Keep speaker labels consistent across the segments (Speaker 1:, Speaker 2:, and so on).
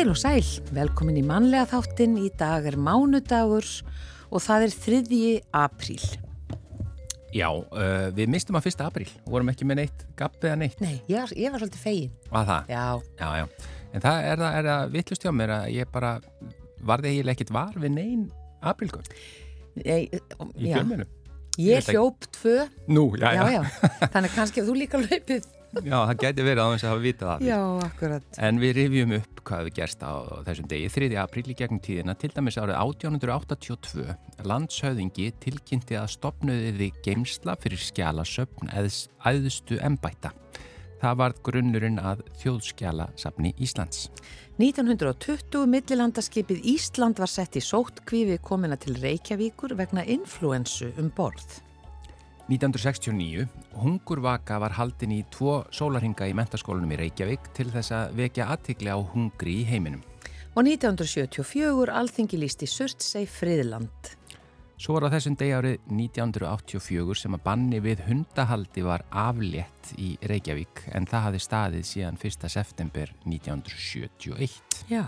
Speaker 1: Heil og sæl, velkomin í mannlega þáttin. Í dag er mánudagur og það er 3. apríl.
Speaker 2: Já, uh, við mistum að 1. apríl, vorum ekki með neitt gapp eða neitt.
Speaker 1: Nei, ég var, ég var svolítið fegin.
Speaker 2: Var það?
Speaker 1: Já.
Speaker 2: Já, já. En það er það, er það vittlust hjá mér að ég bara, varði eiginlega ekkit var við neyn aprílgöld
Speaker 1: Nei,
Speaker 2: í fjölmjölum.
Speaker 1: Ég
Speaker 2: Ég veit
Speaker 1: hljóp tvö.
Speaker 2: Nú, já, já.
Speaker 1: Já, já. Þannig kannski að þú líka hlaupið.
Speaker 2: Já, það gæti verið að hafa vitað af því.
Speaker 1: Já, akkurat.
Speaker 2: En við rifjum upp hvað við gerst á þessum degi 3. apríl í gegnum tíðina, til dæmis árið 1882. Landshöðingi tilkynnti að stopnuðiði geimsla fyrir skjálasöfn æðstu embætta. Það var grunnurinn að þjóðskjálasafni Íslands.
Speaker 1: 1920 millilandaskipið Ísland var sett í sóttkvífi komina til Reykjavíkur vegna influensu um borð.
Speaker 2: 1969, hungurvaka var haldin í tvo sólarhinga í mentaskólanum í Reykjavík til þess að vekja aðtikli á hungri í heiminum.
Speaker 1: Og 1974 alþingi lísti Surtsey friðland.
Speaker 2: Svo var á þessum degi árið 1984 sem að banni við hundahaldi var aflétt í Reykjavík en það hafi staðið síðan 1. september 1971.
Speaker 1: Já.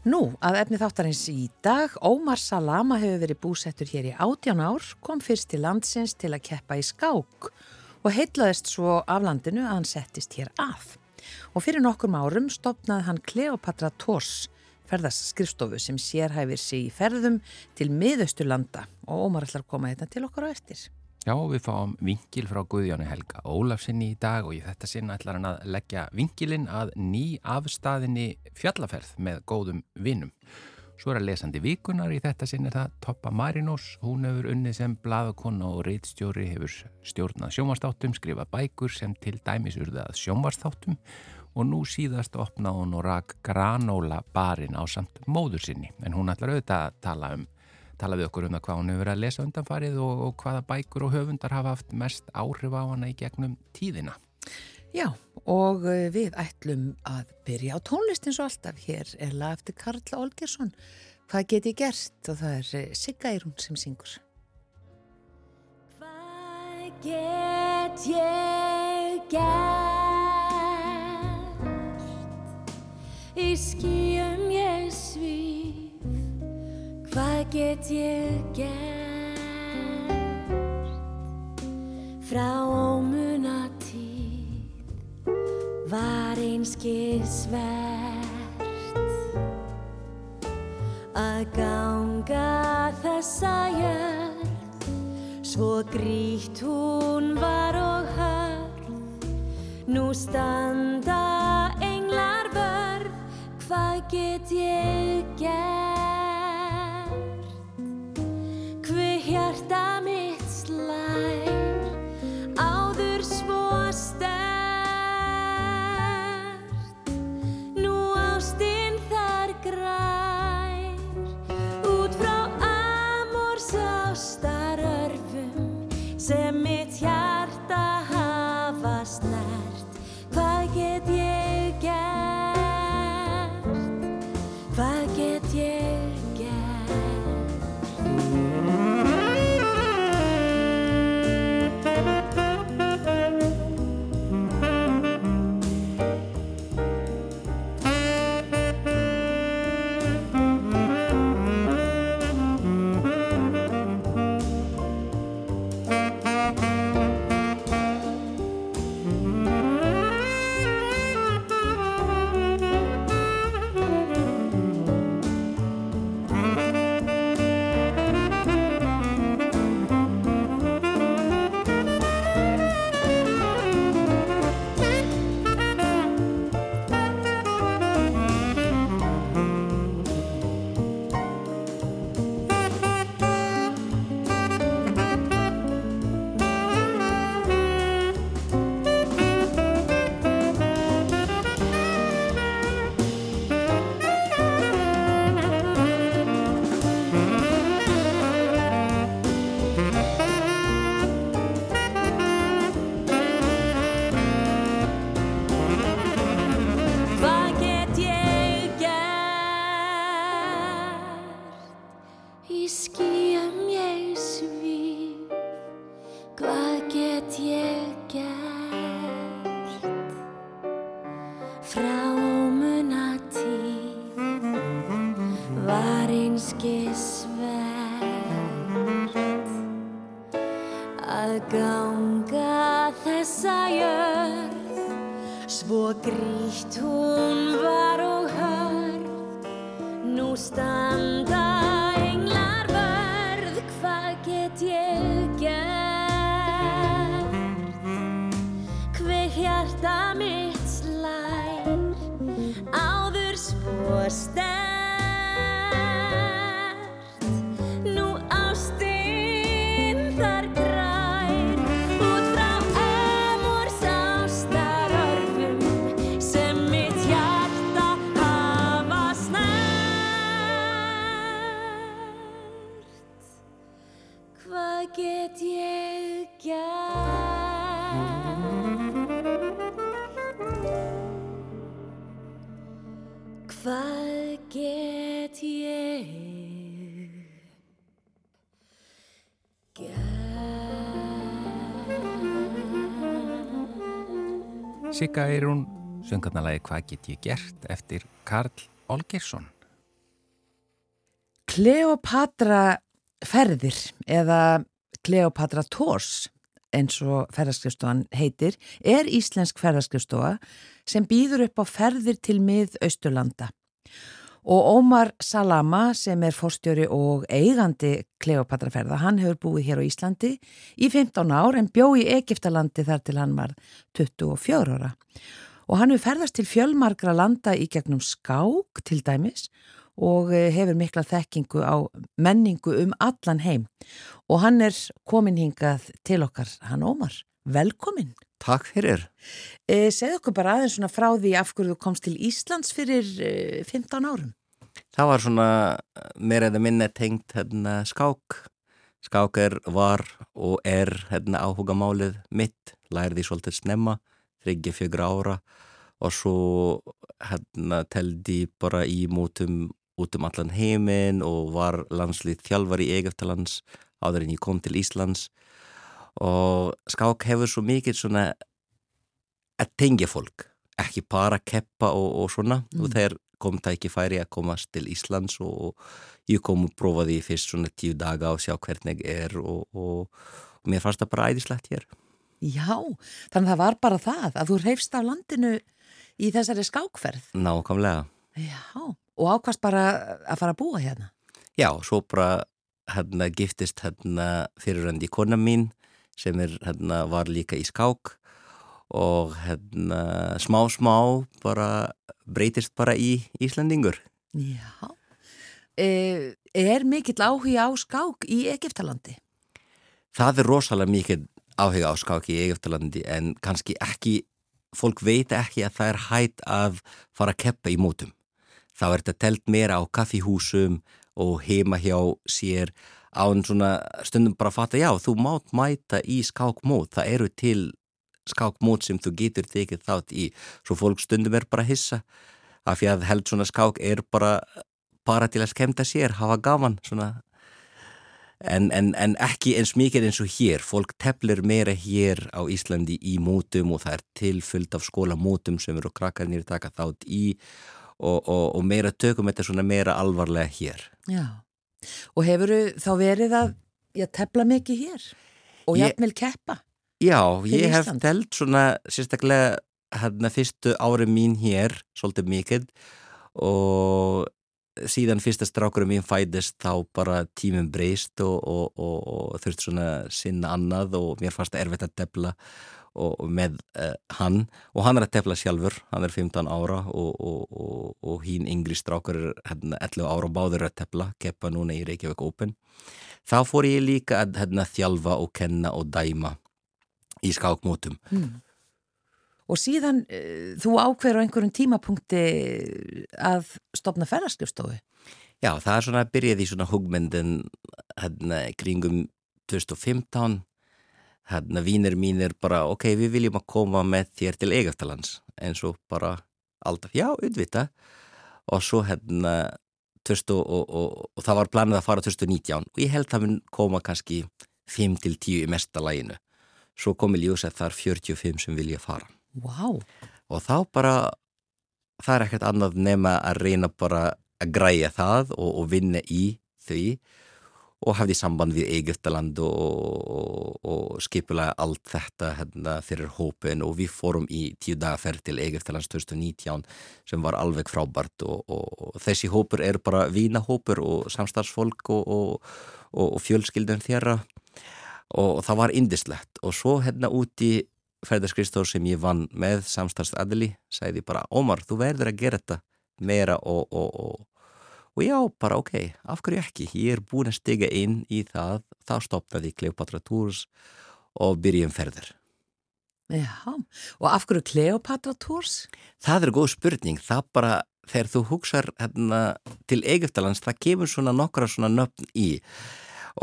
Speaker 1: Nú, að efni þáttarins í dag, Ómar Salama hefur verið búsettur hér í 18 ár, kom fyrst til landsins til að keppa í skák og heitlaðist svo af landinu að hann settist hér að. Og fyrir nokkur árum stopnaði hann Kleopatra Tors, ferðarskrifstofu sem sérhæfir sig í ferðum til miðausturlanda og Ómar ætlar að koma þetta til okkar á eftir.
Speaker 2: Já, við fáum vingil frá Guðjónu Helga Ólafsinni í dag og í þetta sinna ætlar hann að leggja vingilinn að ný afstæðinni fjallaferð með góðum vinnum. Svo er að lesandi vikunar í þetta sinni það Toppa Marinós, hún hefur unnið sem bladakonna og reitstjóri hefur stjórnað sjónvarstáttum, skrifað bækur sem til dæmis urðað sjónvarstáttum og nú síðast opnað hún og rak granóla barinn á samt móður sinni en hún ætlar auðvitað að tala um tala við okkur um það hvað hún hefur verið að lesa undanfarið og, og hvaða bækur og höfundar hafa haft mest áhrif á hana í gegnum tíðina.
Speaker 1: Já, og eh, við ætlum að byrja á tónlist eins og alltaf. Hér er lag eftir Karla Olgersson. Hvað get ég gert? Og það er eh, Sigga Eirún sem syngur.
Speaker 3: Hvað get ég gert? Í svíf Hvað get ég gert? Frá ómuna tíð? Var einskir svert að ganga þessa jörð? Svo grýtt hún var og hörð nú standa englar vörð. Hvað get ég gert
Speaker 2: Sigga hún söngarnalagi Hvað get ég gert eftir Karl Olgersson.
Speaker 1: Kleopatra ferðir eða Kleopatra Tours eins og ferðarskriftstofan heitir er íslensk ferðarskriftstofa sem býður upp á ferðir til mið-Austurlanda. Og Ómar Salama sem er fórstjóri og eigandi Kleopatra ferða, hann hefur búið hér á Íslandi í 15 ár en bjó í Egiptalandi þar til hann var 24 ára. Og hann hefur ferðast til fjölmargra landa í gegnum skák til dæmis og eh, hefur mikla þekkingu á menningu um allan heim. Og hann er komin hingað til okkar, hann Ómar. Velkomin.
Speaker 4: Takk fyrir.
Speaker 1: E, segð okkur bara aðeins svona frá því af hverju þú komst til Íslands fyrir e, 15 árum.
Speaker 4: Það var svona meira eða minna tengt hérna, skák. Skák er, var og er hérna, áhuga málið mitt. Lærði svolítið snemma, þryggja fjögur ára og svo hérna, teldi bara í mútum út um allan heiminn og var landslið þjálfar í Egeftalands áður en ég kom til Íslands og skák hefur svo mikið svona að tengja fólk ekki bara keppa og, og svona
Speaker 1: Mm.
Speaker 4: og þeir kom tækifæri að komast til Íslands og ég kom og prófaði fyrst svona tíu daga og sjá hvernig er og, og, og mér fannst það bara æðislegt hér
Speaker 1: Já, þannig að það var bara það að þú reyfst af landinu í þessari skákferð.
Speaker 4: nákvæmlega
Speaker 1: Já, og ákvast bara að fara að búa hérna.
Speaker 4: Já, svo bara hérna giftist hérna fyrirrandi kona mín sem er, hérna, var líka í skák og hérna smá smá bara breytist bara í Íslandingur.
Speaker 1: Já. E, er mikill áhuga á skák í Egiptalandi?
Speaker 4: Það er rosalega mikið áhuga á skák í Egiptalandi en kannski ekki, fólk veit ekki að það er hægt að fara að keppa í mótum. Þá er þetta telt meira á kaffihúsum og heima hjá sér án svona stundum bara að fatta já, þú mátt mæta í skákmót, það eru til skákmót sem þú getur tekið þátt í, svo fólk stundum er bara að hissa af því að held svona skák er bara, bara til að skemta sér, hafa gaman svona En, en, en ekki eins mikið eins og hér, fólk teflir meira hér á Íslandi í mótum og það er tilfyllt af skólamótum sem eru krakkarnir taka þátt í og, og, og meira tökum þetta svona meira alvarlega hér.
Speaker 1: Já. Og hefur þá verið að já, tefla mikið hér? Og
Speaker 4: Ég-
Speaker 1: jafnvel keppa?
Speaker 4: Já, ég hef telt svona sérstaklega hérna fyrstu ári mín hér, svolítið mikið og síðan fyrsta strákurum mín fæðist þá bara tímum breyst og, og, og, og þurft svona sinna annað og mér fannst erfitt að tefla og, og með uh, hann og hann er að tefla sjálfur, hann er 15 ára og, og, og, og hín yngri strákur er hérna, 11 ára og báður að tefla, keppa núna í Reykjavík Open þá fór ég líka að hérna, þjálfa og kenna og dæma í skákmótum.
Speaker 1: Hmm. Og síðan e, þú ákveður á einhverjum tímapunkti að stopna ferðarskjöfstofu?
Speaker 4: Já, það er svona að byrjaði í svona hugmyndin hérna kringum 2015 hérna vínir mínir bara ok, við viljum að koma með þér til Egeftalands eins og bara alltaf, já, auðvita og svo hérna 2000, og, og, og, og það var planið að fara 2019 og ég held að mun koma kannski 5 til 10 í mesta læginu svo kom í ljós að það er 45 sem vilja fara.
Speaker 1: Wow.
Speaker 4: og þá bara það er ekkert annað nema að reyna bara að græja það og vinna í því og hafði samband við Egiptaland og, og, og skipulega allt þetta hérna, fyrir hópin og við fórum í tíu dagaferð til Egiptalands 2019 sem var alveg frábært. Og, og þessi hópur er bara vínahópur og samstarfsfólk og fjölskyldan þeirra. Og það var indislegt og svo hérna úti ferðarskristór sem ég vann með samstarfsadli sagði bara Ómar þú verður að gera þetta meira og og já, bara ok, af hverju ekki? Ég er búin að stiga inn í það þá stopnaði Kleopatra Tours og byrjum ferður
Speaker 1: Já, og af hverju Kleopatra Tours?
Speaker 4: Það er góð spurning, það bara þegar þú hugsar hérna, til Egiptalands, það kemur svona nokkra svona nöfn í.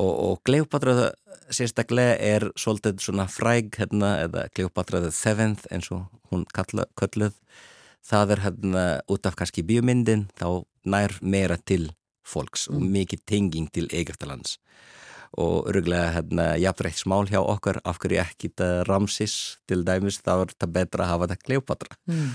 Speaker 4: Og, og Kleopatra sérstaklega er svolítið svona fræg hérna, eða Kleopatra the Seventh eins og hún kölluð það er hérna út af kannski bíomindin þá nær meira til fólks mm. og mikið tenging til Egeftalands og öruglega hérna jafnrætt smál hjá okkar af hverju ekki þetta Ramsis til dæmis þá er þetta betra að hafa þetta Kleopatra mm.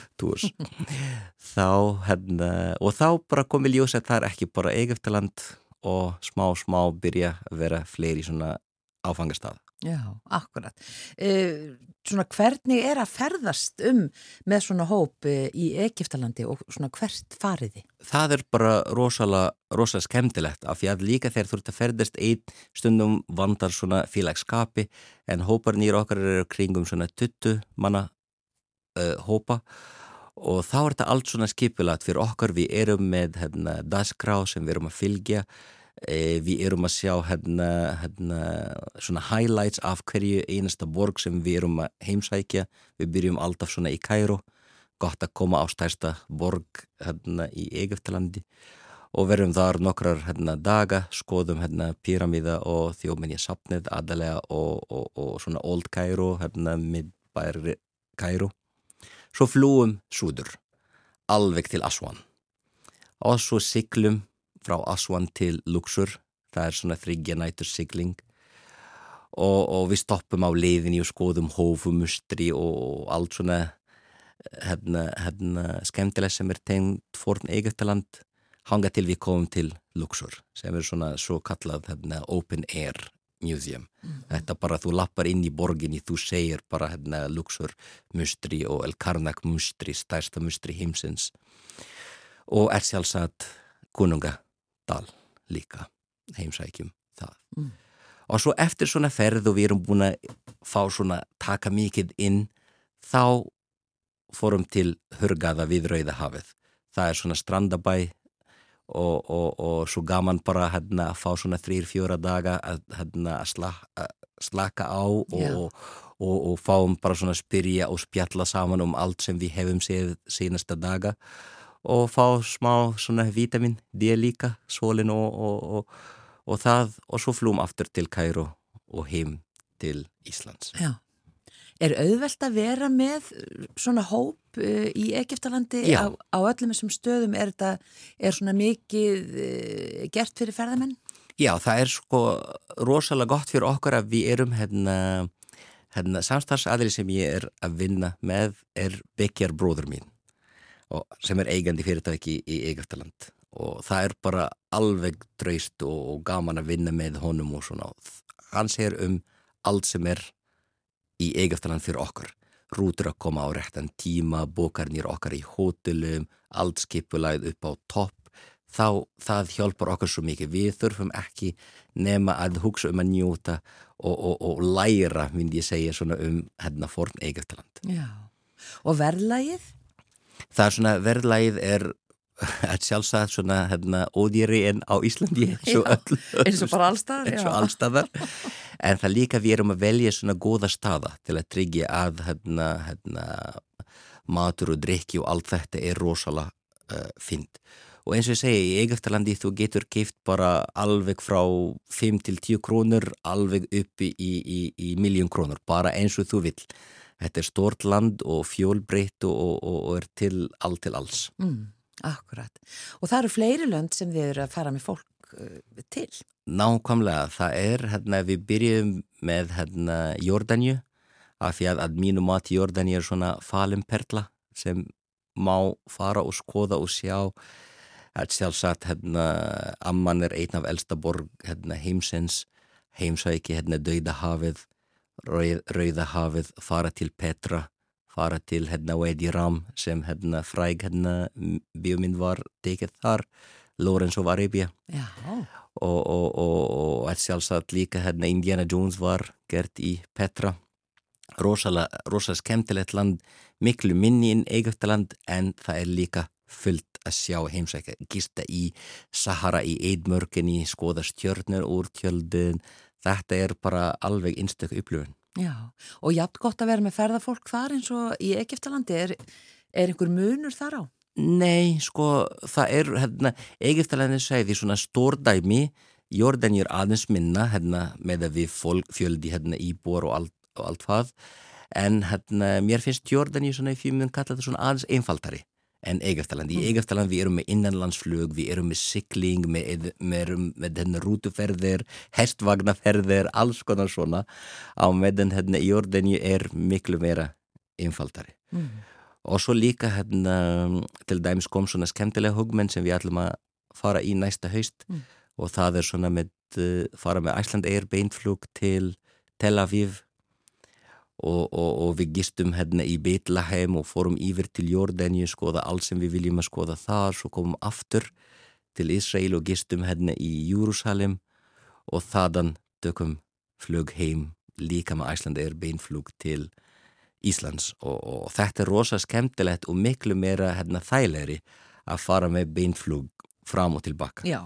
Speaker 4: þá hérna og þá bara komið ljós að það er ekki bara Egeftaland og smá smá byrja að vera fleiri svona áfangastað
Speaker 1: Já, akkurat. E, svona hvernig er að ferðast um með svona hóp e, í Egiptalandi og svona hvert fariði?
Speaker 4: Það er bara rosalega, rosalega skemmtilegt af því að líka þegar þú ert að ferðast einn stundum vandar svona félagskapi en hóparnir okkar eru kringum svona 20 manna uh, hópa og þá er þetta allt svona skipilat fyrir okkar. Við erum með hérna, dasgrá sem við erum að fylgja við erum að sjá hérna, hérna, svona highlights af hverju einasta borg sem við erum að heimsækja. Við byrjum alltaf svona í Kæró gott að koma á stærsta borg hérna í Egeftalandi og verðum þar nokkrar hérna, daga skoðum hérna pyramíða og þjóminni sapnið aðalega og, og, og svona Old Kæró hérna miðbæri Kæró svo flúum súður alveg til Aswan. Og svo syklum frá Aswan til Luxor. Það er svona þryggja nætur sigling. Og, og við stoppum á leiðinni og skoðum hófumustri og allt svona hérna, hérna skemmtileg sem er tegnd forn Egeftaland hanga til við komum til Luxor sem er svona svo kallað hérna, open air museum. Mm. þetta bara þú lappar inn í borginni þú segir bara hérna Luxor mustri og El Karnak mustri stærsta mustri heimsins. Og er sjálfsagt konunga dal líka. Heimsækjum það. Mm. og svo eftir svona ferð og við erum búin að fá svona taka mikið inn þá fórum til Hörgaða við Rauðahafið það er svona strandabæ og, og, og svo gaman bara hérna, að fá svona þrýr fjóra daga að, hérna, að, sla, að slaka á og, og fáum bara svona spyrja og spjalla saman um allt sem við hefum séð sínasta daga og fá smá svona vítamin, D líka, sólin og, og, og, og það og svo flúm aftur til Kæru og heim til Íslands.
Speaker 1: Já. Er auðvelt að vera með svona hóp uh, í Egiptalandi á, á öllum þessum stöðum? Er þetta er svona mikið uh, gert fyrir ferðamenn?
Speaker 4: Já, það er sko rosalega gott fyrir okkur að við erum hérna, hérna samstarfsadri sem ég er að vinna með er Bekkjar bróður mín sem er eigandi fyrirtæki í Egeftaland og það er bara alveg draust og, og gaman að vinna með honum og svona. Hann segir um allt sem er í Egeftaland fyrir okkar rútur að koma á réttan tíma bókarnir okkar í hótelum allt skipulæð upp á topp. Þá það hjálpar okkar svo mikið. Við þurfum ekki nema að hugsa um að njóta og, og, og læra, myndi ég segja, svona um hérna forn Egeftaland
Speaker 1: Já, og verðlægið?
Speaker 4: Það er svona verðlægið er sjálfsagt svona hérna, ódýri en á Íslandi
Speaker 1: eins og, öll, eins og bara allstaðar,
Speaker 4: allstaðar. en það líka við erum að velja svona góða staða til að tryggja að hérna, hérna, matur og drikki og allt þetta er rosalega uh, fint og eins og ég segi, í Egeftalandi þú getur keift bara alveg frá 5 til 10 krónur alveg uppi í, í, í miljón krónur bara eins og þú vill þetta er stort land og fjólbreytt og, og, og er til all til alls.
Speaker 1: Mm, akkurat. Og það eru fleiri lönd sem þið eru að fara með fólk uh, til?
Speaker 4: Nákvæmlega. Það er, hérna, við byrjum með hérna, Jórdanju af því að, að mínu mati Jórdanju er svona falimperla sem má fara og skoða og sjá sjálfsagt hérna, Amman er einn af elsta borg hérna, heimsins heimsæki hérna Dauðahafið Rauð, Rauðahafið fara til Petra fara til hérna Wadi Ram sem hérna fræg hérna bíóminn var tekið þar Lawrence of Arabia.
Speaker 1: Já,
Speaker 4: og, og, og, og sjálfsagt líka hérna Indiana Jones var gert í Petra. Rosalega, rosalega skemmtilegt land miklu minni inn Egyptaland en það er líka fullt að sjá heimsækja, gista í Sahara í Eidmörginni, skoða stjörnur úr tjöldun, þetta er bara alveg einstaklega upplöfun.
Speaker 1: já. Og jafn gott að vera með ferðafólk þar eins og í Egiptalandi. Er, er einhver munur þar á?
Speaker 4: Nei, sko, það er, hérna, Egiptalandi segði svona stórdæmi, Jordani er aðeins minna, hérna, með að við fólk, fjöldi, hérna, íbúar og allt, og allt hvað, en hérna, mér finnst Jordani svona í fjumum kalla þetta svona aðeins einfaldari en Egeftaland. Í Egeftaland við erum með innanlandsflug, við erum með sykling, með, með, með hérna rútuferðir, hestvagnaferðir, alls konar svona. Á meðan hérna í Jordani er miklu meira einfaldari.
Speaker 1: Mm.
Speaker 4: Og svo líka hérna til dæmis kom svona skemmtilega hugmenn sem við ætlum að fara í næsta haust
Speaker 1: Mm.
Speaker 4: og það er svona með uh, fara með Æsland Air beinflug til Tel Aviv og, og, og við gistum hérna í Betlehem og fórum yfir til Jordani skoða allt sem við viljum að skoða þar svo komum aftur til Israel og gistum hérna í Júrusalem og þaðan tökum flug heim líka með Æsland Air beinflug til Íslands og, og þetta er rosa skemmtilegt og miklu meira hérna, þæglegri að fara með beinflug fram og tilbaka.
Speaker 1: Já,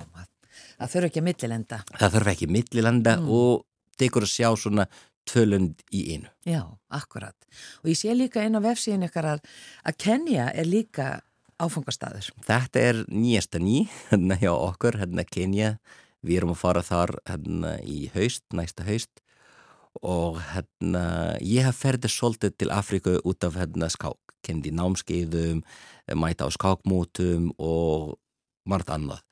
Speaker 1: það, þurfa ekki að millilenda.
Speaker 4: Það þarf ekki millilanda
Speaker 1: Mm.
Speaker 4: og tekur að sjá svona tölund í einu.
Speaker 1: Já, akkurat. Og ég sé líka inn á vefsíðin ykkar að, að Kenya er líka áfangastaður.
Speaker 4: Þetta er nýjasta ný hérna hjá okkur, hérna Kenya. Við erum að fara þar hérna í haust, næsta haust og hérna ég hef ferðið svolítið til Afriku út af hérna skák, kendi námskeiðum, mæta á skákmótum og margt annað.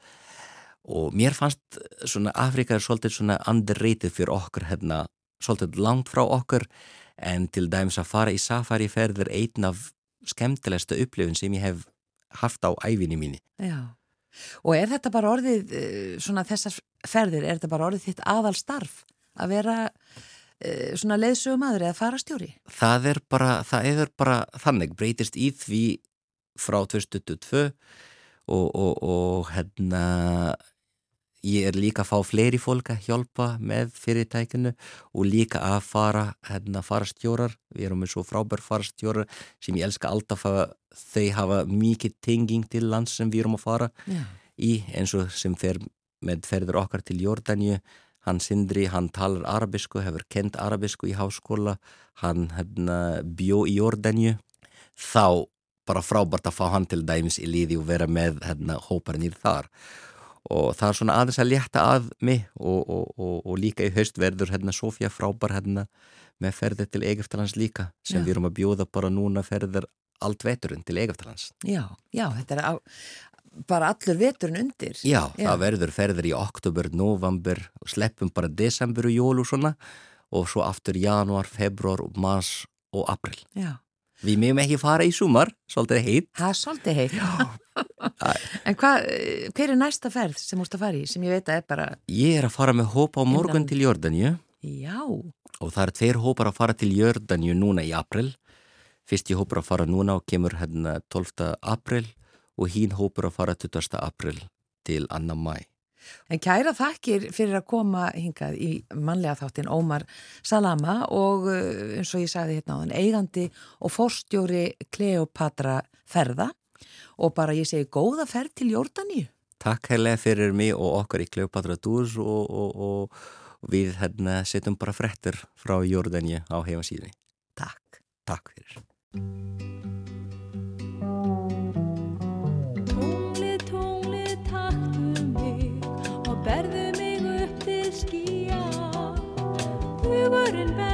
Speaker 4: Og mér fannst svona Afrika er svolítið svona underrated fyrir okkur hérna, svolítið langt frá okkur en til dæmis að fara í safariferð er einn af skemmtilegsta upplifin sem ég hef haft á æfinni mínu.
Speaker 1: Já. Og er þetta bara orðið, eh, svona þessar ferðir, er þetta bara orðið þitt aðal starf að vera uh, svona leiðsögumadur eða farastjóri?
Speaker 4: Það er bara, það er bara þannig, breytist í því frá 2022 og, og, og hérna ég er líka að fá fleiri fólk að hjálpa með fyrirtækinu og líka að fara hérna farastjórar, við erum með svo frábær farastjórar sem ég elska alltaf að þau hafa mikið tenging til lands sem við erum að fara
Speaker 1: Já.
Speaker 4: í eins og sem fer með ferður okkar til Jórdaníu. Hann Sindri, hann talar arabisku hefur kent arabisku í háskóla. Hann hérna, bjó í Jórdaníu. Þá bara frábært að fá hann til dæmis í líði og vera með hérna, hóparnir þar. og það er svona aðeins að létta að mig og, og, og, og líka í haust verður hérna Sofía frábær hérna með ferðir til Egeftalands líka sem
Speaker 1: Já.
Speaker 4: við erum að bjóða bara núna ferðir allt veturinn til Egeftalands
Speaker 1: Já, já, þetta er á, bara allur veturinn undir.
Speaker 4: Já,
Speaker 1: Já.
Speaker 4: það verður ferðir í oktober, november og sleppum bara desember og jól og svona og svo aftur januar, februar, mars og april.
Speaker 1: Já.
Speaker 4: Við meðum ekki fara í sumar, svolítið heit.
Speaker 1: Það er svolítið heitt. en hva, eh, hver er næsta ferð sem múst að fara í, sem ég veit að er bara,
Speaker 4: Ég er að fara með hópa á morgun til Jördaníu
Speaker 1: já,
Speaker 4: og það er tveir hópar að fara til Jördaníu núna í april. Fyrsti hópar að fara núna og kemur hérna 12. april og hín hópar að fara 20. april til annar mæ.
Speaker 1: En kæra þakkir fyrir að koma hingað í mannlega þáttin Ómar Salama og uh, eins og ég sagði hérna á þann eigandi og fórstjóri Kleopatra ferða og bara ég segi góða ferð til Jórdaníu.
Speaker 4: Takk heilega fyrir mig og okkar í Kleopatra Tours og, og, og, við hérna setjum bara frettir frá Jórdaníu á heimasíðinni.
Speaker 1: Takk.
Speaker 4: Takk fyrir.
Speaker 3: we wouldn't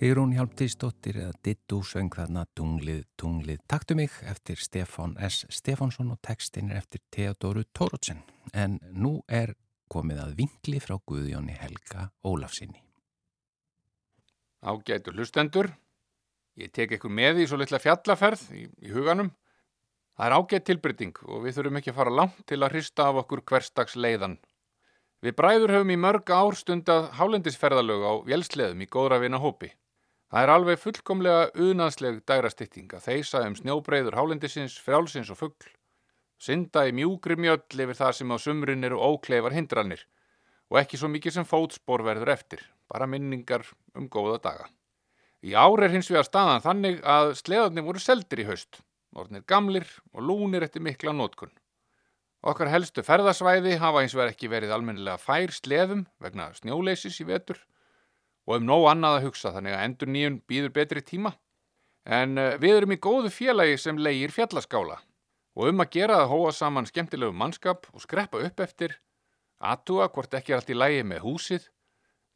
Speaker 2: Sigrún Hjálptíðsdóttir eða Dittu söng þarna Tunglið, tunglið, taktu mig eftir Stefán S. Stefánsson og textin er eftir Theodoru Tórótsen. En nú er komið að vingli frá Guðjóni Helga Ólafsinni.
Speaker 5: Ágætu hlustendur, ég tek ykkur með í svo litla fjallaferð í, í huganum. Það er ágætt tilbrytting og við þurfum ekki að fara langt til að hrista af okkur hverstags leiðan. Við bræður höfum í mörg ár stundað hálendisferðalög á vélsleðum í góðra vina hópi. Það er alveg fullkomlega unaðsleg dægrastýtting að þeisa um snjóbreyður hálendisins, frjálsins og fuggl. Synda í mjúgri mjöll yfir það sem á sumrin eru ókleifar hindranir og ekki svo mikið sem fótspor verður eftir, bara minningar um góða daga. Í ár er hins vegar staðan þannig að sleðarnir voru seldir í haust, orðnir gamlir og lúnir eftir mikla nótkunn. Okkar helstu ferðasvæði hafa hins vegar ekki verið almennilega fær sleðum vegna snjóleysis í vetur og um nóg annað að hugsa þannig að endur nýjun býður betri tíma. En eh, við erum í góðu félagi sem leigir fjallaskála og um að gera að hóa saman skemmtilegu mannskap og skreppa upp eftir, aðtúa hvort ekki er allt í lægi með húsið,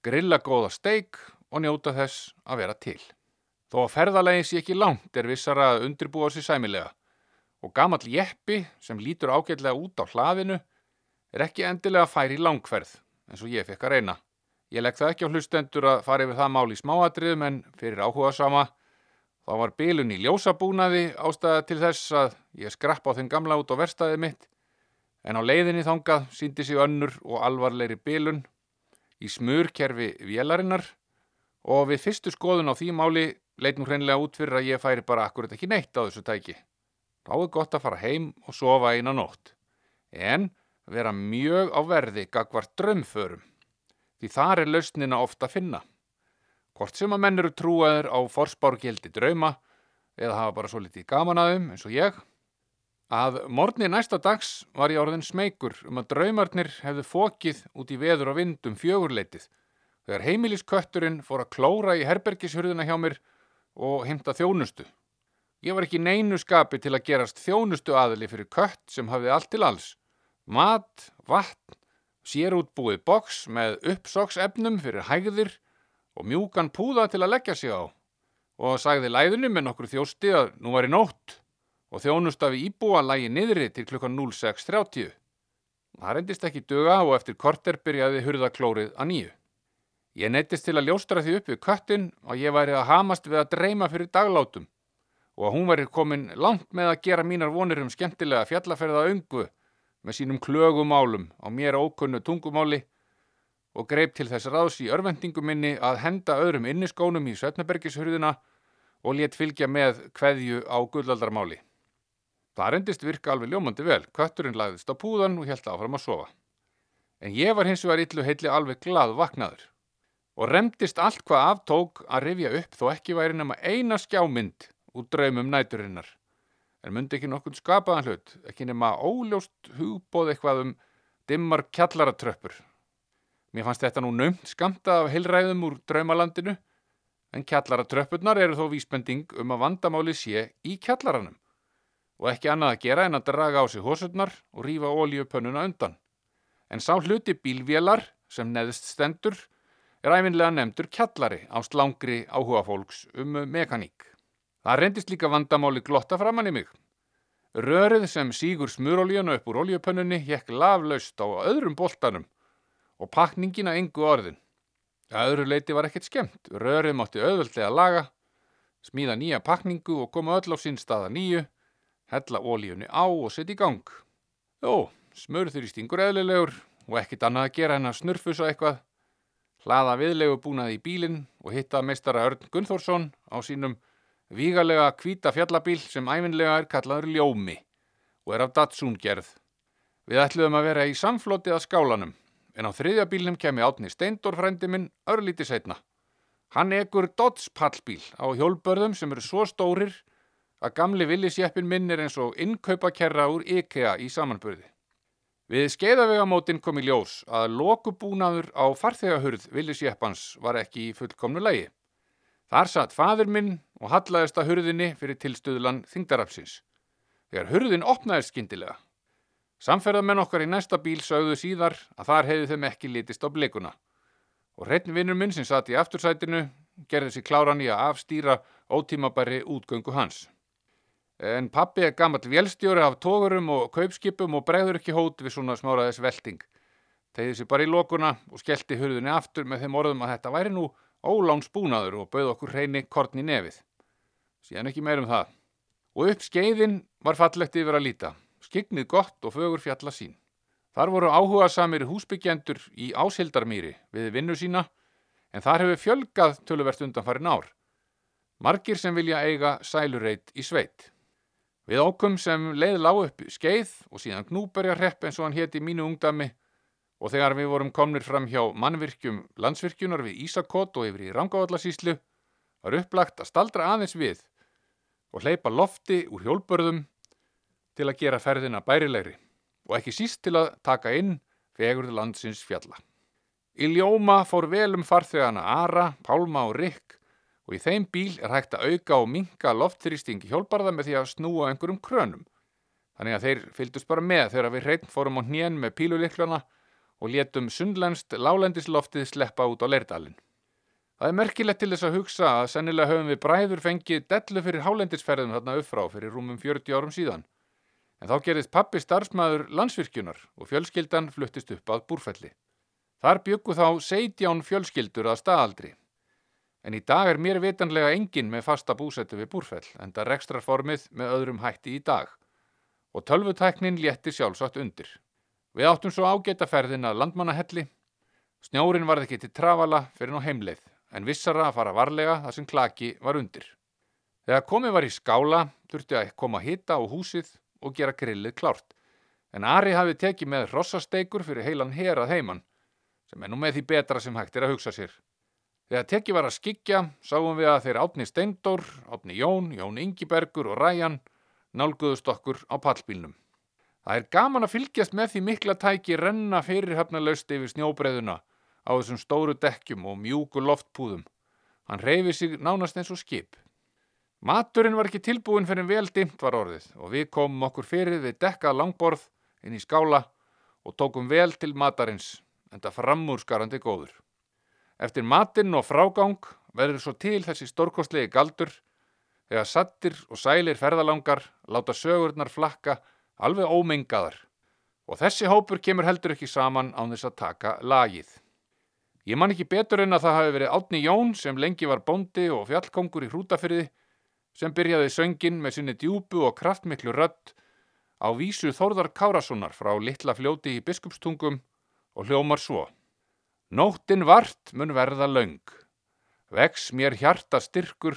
Speaker 5: grilla góða steik og njóta þess að vera til. Þó að ferðalegi sé ekki langt er vissara að undirbúa sér sæmilega og gamall jeppi sem lítur ágætlega út á hlaðinu er ekki endilega fær í langferð eins og ég fekk að reyna. Ég legg það ekki á hlustendur að fara yfir það mál í smáadriðum en fyrir áhuga sama þá var bilun í ljósabúnaði ástæða til þess að ég skrapp á þenn gamla út á verstaðið mitt en á leiðinni þangað síndi sig önnur og alvarleiri bilun í smurkerfi vélarinnar og við fyrstu skoðun á því máli leit nú hreinlega út fyrir að ég færi bara akkurat ekki neitt á þessu tæki. Þá er gott að fara heim og sofa eina nótt. En vera mjög á verði gagvart drömförum. Því þar er lausnina ofta að finna. Hvort sem að menn eru trúaður á forspárgildi drauma eða hafa bara svo litið gaman aðum eins og ég. Að morgni næsta dags var ég orðin smeykur um að draumarnir hefðu fókið út í veður og vindum fjögurleitið þegar heimiliskötturinn fór að klóra í herbergishurðina hjá mér og heimta þjónustu. Ég var ekki neinu skapi til að gerast þjónustu aðli fyrir kött sem hafði allt til alls. Mat, vatn, sérútbúið boks með uppsóksefnum fyrir hægðir og mjúkan púða til að leggja sig á. Og sagði læðinu með nokkur þjósti að nú var í nótt og þjónustafi íbúa lægi niðri til klukkan 06.30. Það reyndist ekki duga og eftir korter byrjaði hurðaklórið að nýju. Ég neittist til að ljóstra því upp við köttin og ég væri að hamast við að dreyma fyrir daglátum og að hún væri komin langt með að gera mínar vonir um skemmtilega fjallaferða öngu með sínum klögumálum á mér ókunnu tungumáli og greip til þess ráðs í örvendingu minni að henda öðrum inniskónum í Sötnabergishurðina og létt fylgja með kveðju á gullaldarmáli. Það rendist virka alveg ljómandi vel, kötturinn lagðist á púðan og held áfram að sofa. En ég var hins vegar illu heitli alveg glad vaknaður og remdist allt hvað aftók að rifja upp þó ekki væri nema eina skjámynd úr draumum næturinnar. En myndi ekki nokkur skapaðan hlut, ekki nema óljóst hugbóð eitthvað um dimmar kjallaratröppur. Mér fannst þetta nú nömt skamta af heilræðum úr draumalandinu, en kjallaratröppurnar eru þó vísbending um að vandamáli sé í kjallaranum og ekki annað að gera en að draga á sig hósurnar og rífa óljupönnuna undan. En sá hluti bílvélar sem neðst stendur er æfinlega nefndur kjallari á slangri áhuga fólks um mekaník. Það reyndist líka vandamáli glotta framann í mig. Rörið sem sígur smurolíuna upp úr oljupönnunni hekk laflaust á öðrum boltanum og pakningina engu orðin. Öðru leiti var ekkert skemmt. Rörið mátti auðvöldlega laga, smíða nýja pakningu og koma öll á sín staða nýju, hella ólíunni á og setja í gang. Jó, smurður í stingur eðlilegur og ekkit annað að gera en að snurfusa eitthvað, hlaða viðlegu búnaði í bílinn og hitta meistara Örn Gunnþórsson á sínum vígalega kvíta fjallabíl sem æfinlega er kallaður ljómi og er af Datsun gerð. Við ætluðum að vera í samfloti að skálanum, en á þriðja bílnum kemi átni Steindor frændi minn örlíti setna. Hann ekur Dodds pallbíl á hjólbörðum sem eru svo stórir að gamli villisjeppin minn er eins og innkaupakerra úr IKEA í samanbörði. Við skeiðavegamótin kom í ljós að lokubúnaður á farþegahurð villisjeppans var ekki í fullkomnu lægi. Þar satt fadur minn og hallaðist að hurðinni fyrir tilstuðlan þingdarapsins. Þegar hurðin opnaðist skindilega. Samferðamenn okkar í næsta bíl sögðu síðar að þar hefði þeim ekki litist á blikuna. Og hreitn vinnur minn sem satt í aftursætinu gerði sér kláran í að afstýra ótímabæri útgöngu hans. En pappi er gammalt vélstjóri af tógurum og kaupskipum og bregður ekki hót við svona smáraðis velting. Tegði sér bara í lokuna og skellti hurðunni aftur með þeim orðum að þetta væri nú ólánsbúnaður og bauð okkur hreini korn í nefið. Síðan ekki meirum það. Og upp skeiðin var fallegt yfir að líta. Skignið gott og fögur fjalla sín. Þar voru áhuga samir húsbyggjendur í ásildarmýri við vinnu sína en þar hefur fjölgað töluvert undan farin ár. Margir sem vilja eiga sælureit í sveit. Við ókum sem leið lág upp skeið og síðan gnúberja hrepp eins og hann héti mínu ungdami og þegar við vorum komnir fram hjá mannvirkjum landsvirkjunar við Ísakot og yfir í Rangávallasíslu var upplagt að staldra aðeins við og hleypa lofti úr hjólbörðum til að gera ferðina bærilegri og ekki síst til að taka inn fegurð landsins fjalla. Í ljóma fór vel um farþegana Ara, Pálma og Rikk og í þeim bíl er hægt að auka og minka loftþrýstingi hjólbarða með því að snúa einhverjum krönum. Þannig að þeir fylgdust bara með þegar við hreitn fórum á hnén með píluliklana og létum sundlænst lálendisloftið sleppa út á leirdalinn. Það er merkilegt til þess að hugsa að sennilega höfum við bræður fengið dellu fyrir hálendisferðum þarna upp frá fyrir rúmum 40 árum síðan. En þá gerðist pappi starfsmæður landsvirkjunar og fjölskyldan fluttist upp að búrfelli. Þar byggu þá 17 fjölskyldur að staðaldri En í dag er mér vitanlega engin með fasta búsetu við búrfell, en það rekstrarformið með öðrum hætti í dag. Og tölvutæknin létti sjálfsagt undir. Við áttum svo ágæta ferðin að landmannahelli. Snjórin varð ekki til travala fyrir ná heimleið, en vissara að fara varlega þar sem klaki var undir. Þegar komið var í skála, þurfti að koma að hita á húsið og gera grillið klárt. En Ari hafi tekið með rossasteikur fyrir heilan herað heiman, sem er nú með því betra sem hægt er að hugsa sér. Þegar tekið var að skikja sáum við að þeir Átni Steindór, Átni Jón, Jón Ingibergur og Ræjan nálguðust okkur á pallbílnum. Það er gaman að fylgjast með því mikla tæki renna fyrirhafnalaust yfir snjóbreðuna á þessum stóru dekkjum og mjúku loftpúðum. Hann reyfi sig nánast eins og skip. Maturinn var ekki tilbúin fyrir vel dimt var orðið og við komum okkur fyrir við dekkað langborð inn í skála og tókum vel til matarins en það framúrskarandi góður. Eftir matinn og frágang verður svo til þessi stórkostlegi galdur þegar sattir og sælir ferðalangar láta sögurnar flakka alveg ómengaðar og þessi hópur kemur heldur ekki saman án þess að taka lagið. Ég man ekki betur en að það hafi verið Átni Jón sem lengi var bóndi og fjallkongur í hrútafyrði sem byrjaði söngin með sinni djúbu og kraftmiklu rödd á vísu Þórðar Kárassonar frá litla fljóti í biskupstungum og hljómar svo. Nóttin vart mun verða laung, vex mér hjarta styrkur,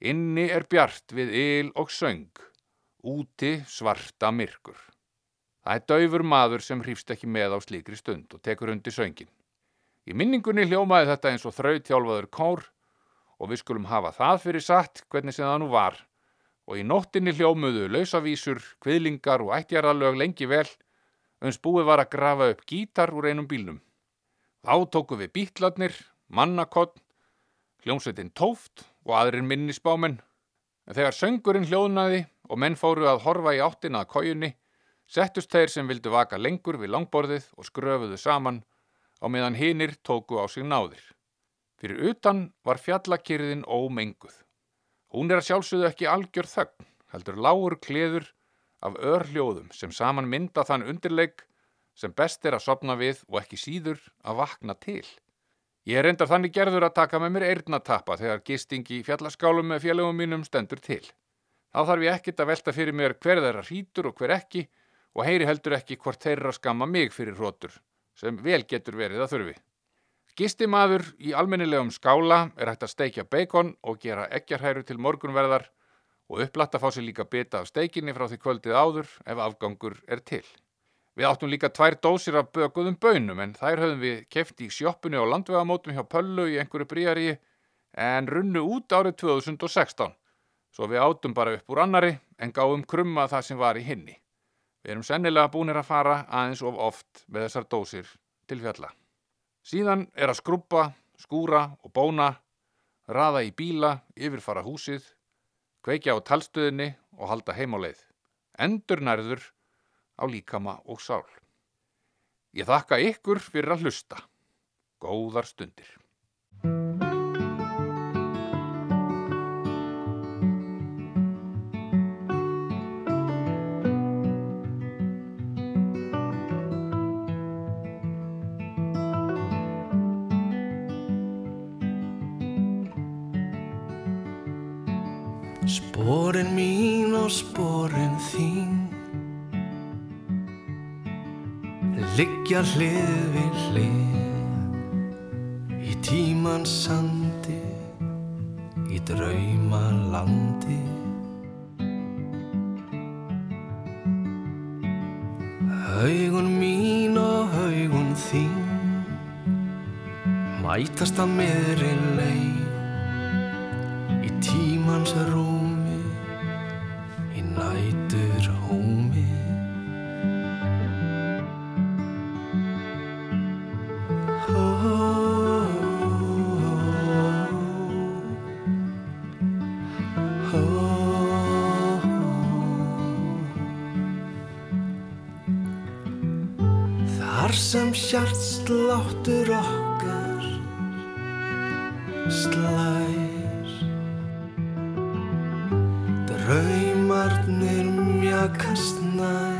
Speaker 5: inni er bjart við yl og söng, úti svarta myrkur. Það er daufur maður sem hrýfst ekki með á slíkri stund og tekur undir söngin. Í minningunni hljómaði þetta eins og þrautjálfaður kór og við skulum hafa það fyrir satt hvernig sem það nú var og í nóttinni hljómuðu lausavísur, kviðlingar og ættjarðalög lengi vel uns búið var að grafa upp gítar úr einum bílnum. Þá tóku við bítlarnir, mannakott, hljómsveitin tóft og aðrir minnisbámen. En þegar söngurinn hljóðnaði og menn fóru að horfa í áttina að kójunni, settust þeir sem vildu vaka lengur við langborðið og skröfuðu saman á meðan hinnir tóku á sig náðir. Fyrir utan var fjallakyrðin ómenguð. Hún er að sjálfsögðu ekki algjör þögn, heldur lágur kleður af örhljóðum sem saman mynda þann undirleik sem best er að sopna við og ekki síður að vakna til. Ég er endar þannig gerður að taka með mér eirnatappa þegar gisting í fjallaskálum með fjallagum mínum stendur til. Þá þarf ég ekkit að velta fyrir mér hver þeirra hrítur og hver ekki og heyri heldur ekki hvort þeirra skamma mig fyrir hrótur, sem vel getur verið að þurfi. Gistimaður í almennilegum skála er hægt að steikja beikon og gera ekkjarhæru til morgunverðar og upplatta fá sér líka bita af steikinni frá því kvöldið áður ef afgangur er til. Við áttum líka tvær dósir af bökuðum bönum en þær höfum við kefti í sjóppunni á landvegamótum hjá Pöllu í einhverju bríari en runnu út árið 2016. Svo við áttum bara upp úr annari en gáum krumma það sem var í hinni. Við erum sennilega búinir að fara aðeins of oft með þessar dósir til fjalla. Síðan er að skrúpa, skúra og bóna, raða í bíla, yfirfara húsið, kveikja á talstöðinni og halda heim á leið. Endur nærður á líkama og sál. Ég þakka ykkur fyrir að hlusta. Góðar stundir.
Speaker 6: Liggja hlið við hlið Í tímans sandi Í drauma landi Haugun mín og haugun þín Mætast að miðri slær. Draumarnir mjakast nær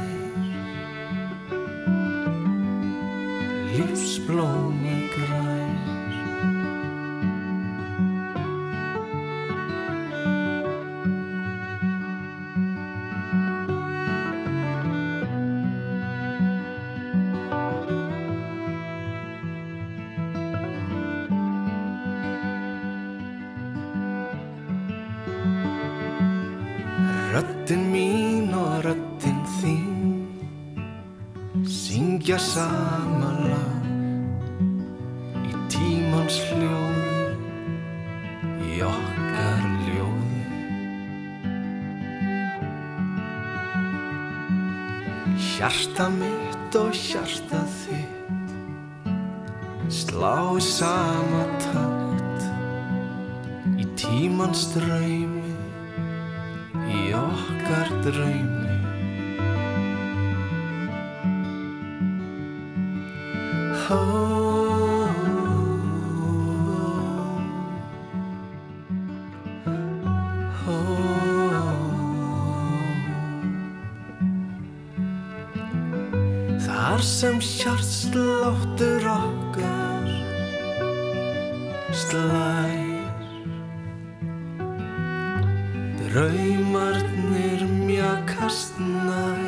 Speaker 6: Draumarnir mjakast nær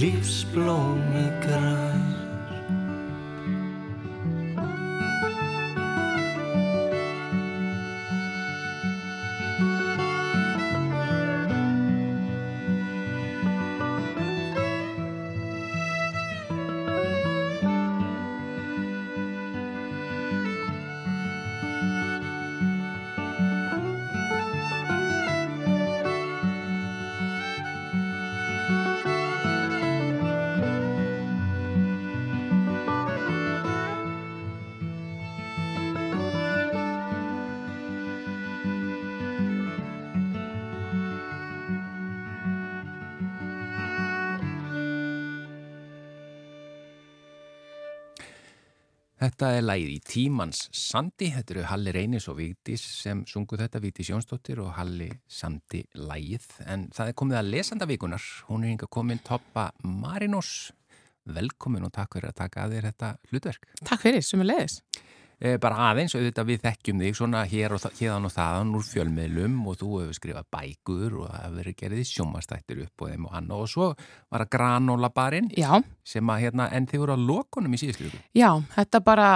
Speaker 6: Lífsblómi grær
Speaker 2: Þetta er lagið í tímans Sandi, þetta eru Halli Reynis og Vigdís sem sungu þetta, Vigdís Jónsdóttir og Halli Sandi lagið. En það er komið að lesanda vikunar, hún er hinga komin Toppa Marinós. Velkomin og takk fyrir að taka að þér þetta hlutverk.
Speaker 7: Takk fyrir, sem er leiðis.
Speaker 2: Eh, bara aðeins, auðvitað við þekkjum þig svona hér og þa- hérðan og þaðan úr fjölmiðlum og þú hefur skrifað bækur og það hefur verið gerðið sjómastættir upp og þeim og hann og svo var það granóla barinn sem að hérna, en þið voru á lokunum í síðustu viku.
Speaker 7: já, þetta bara,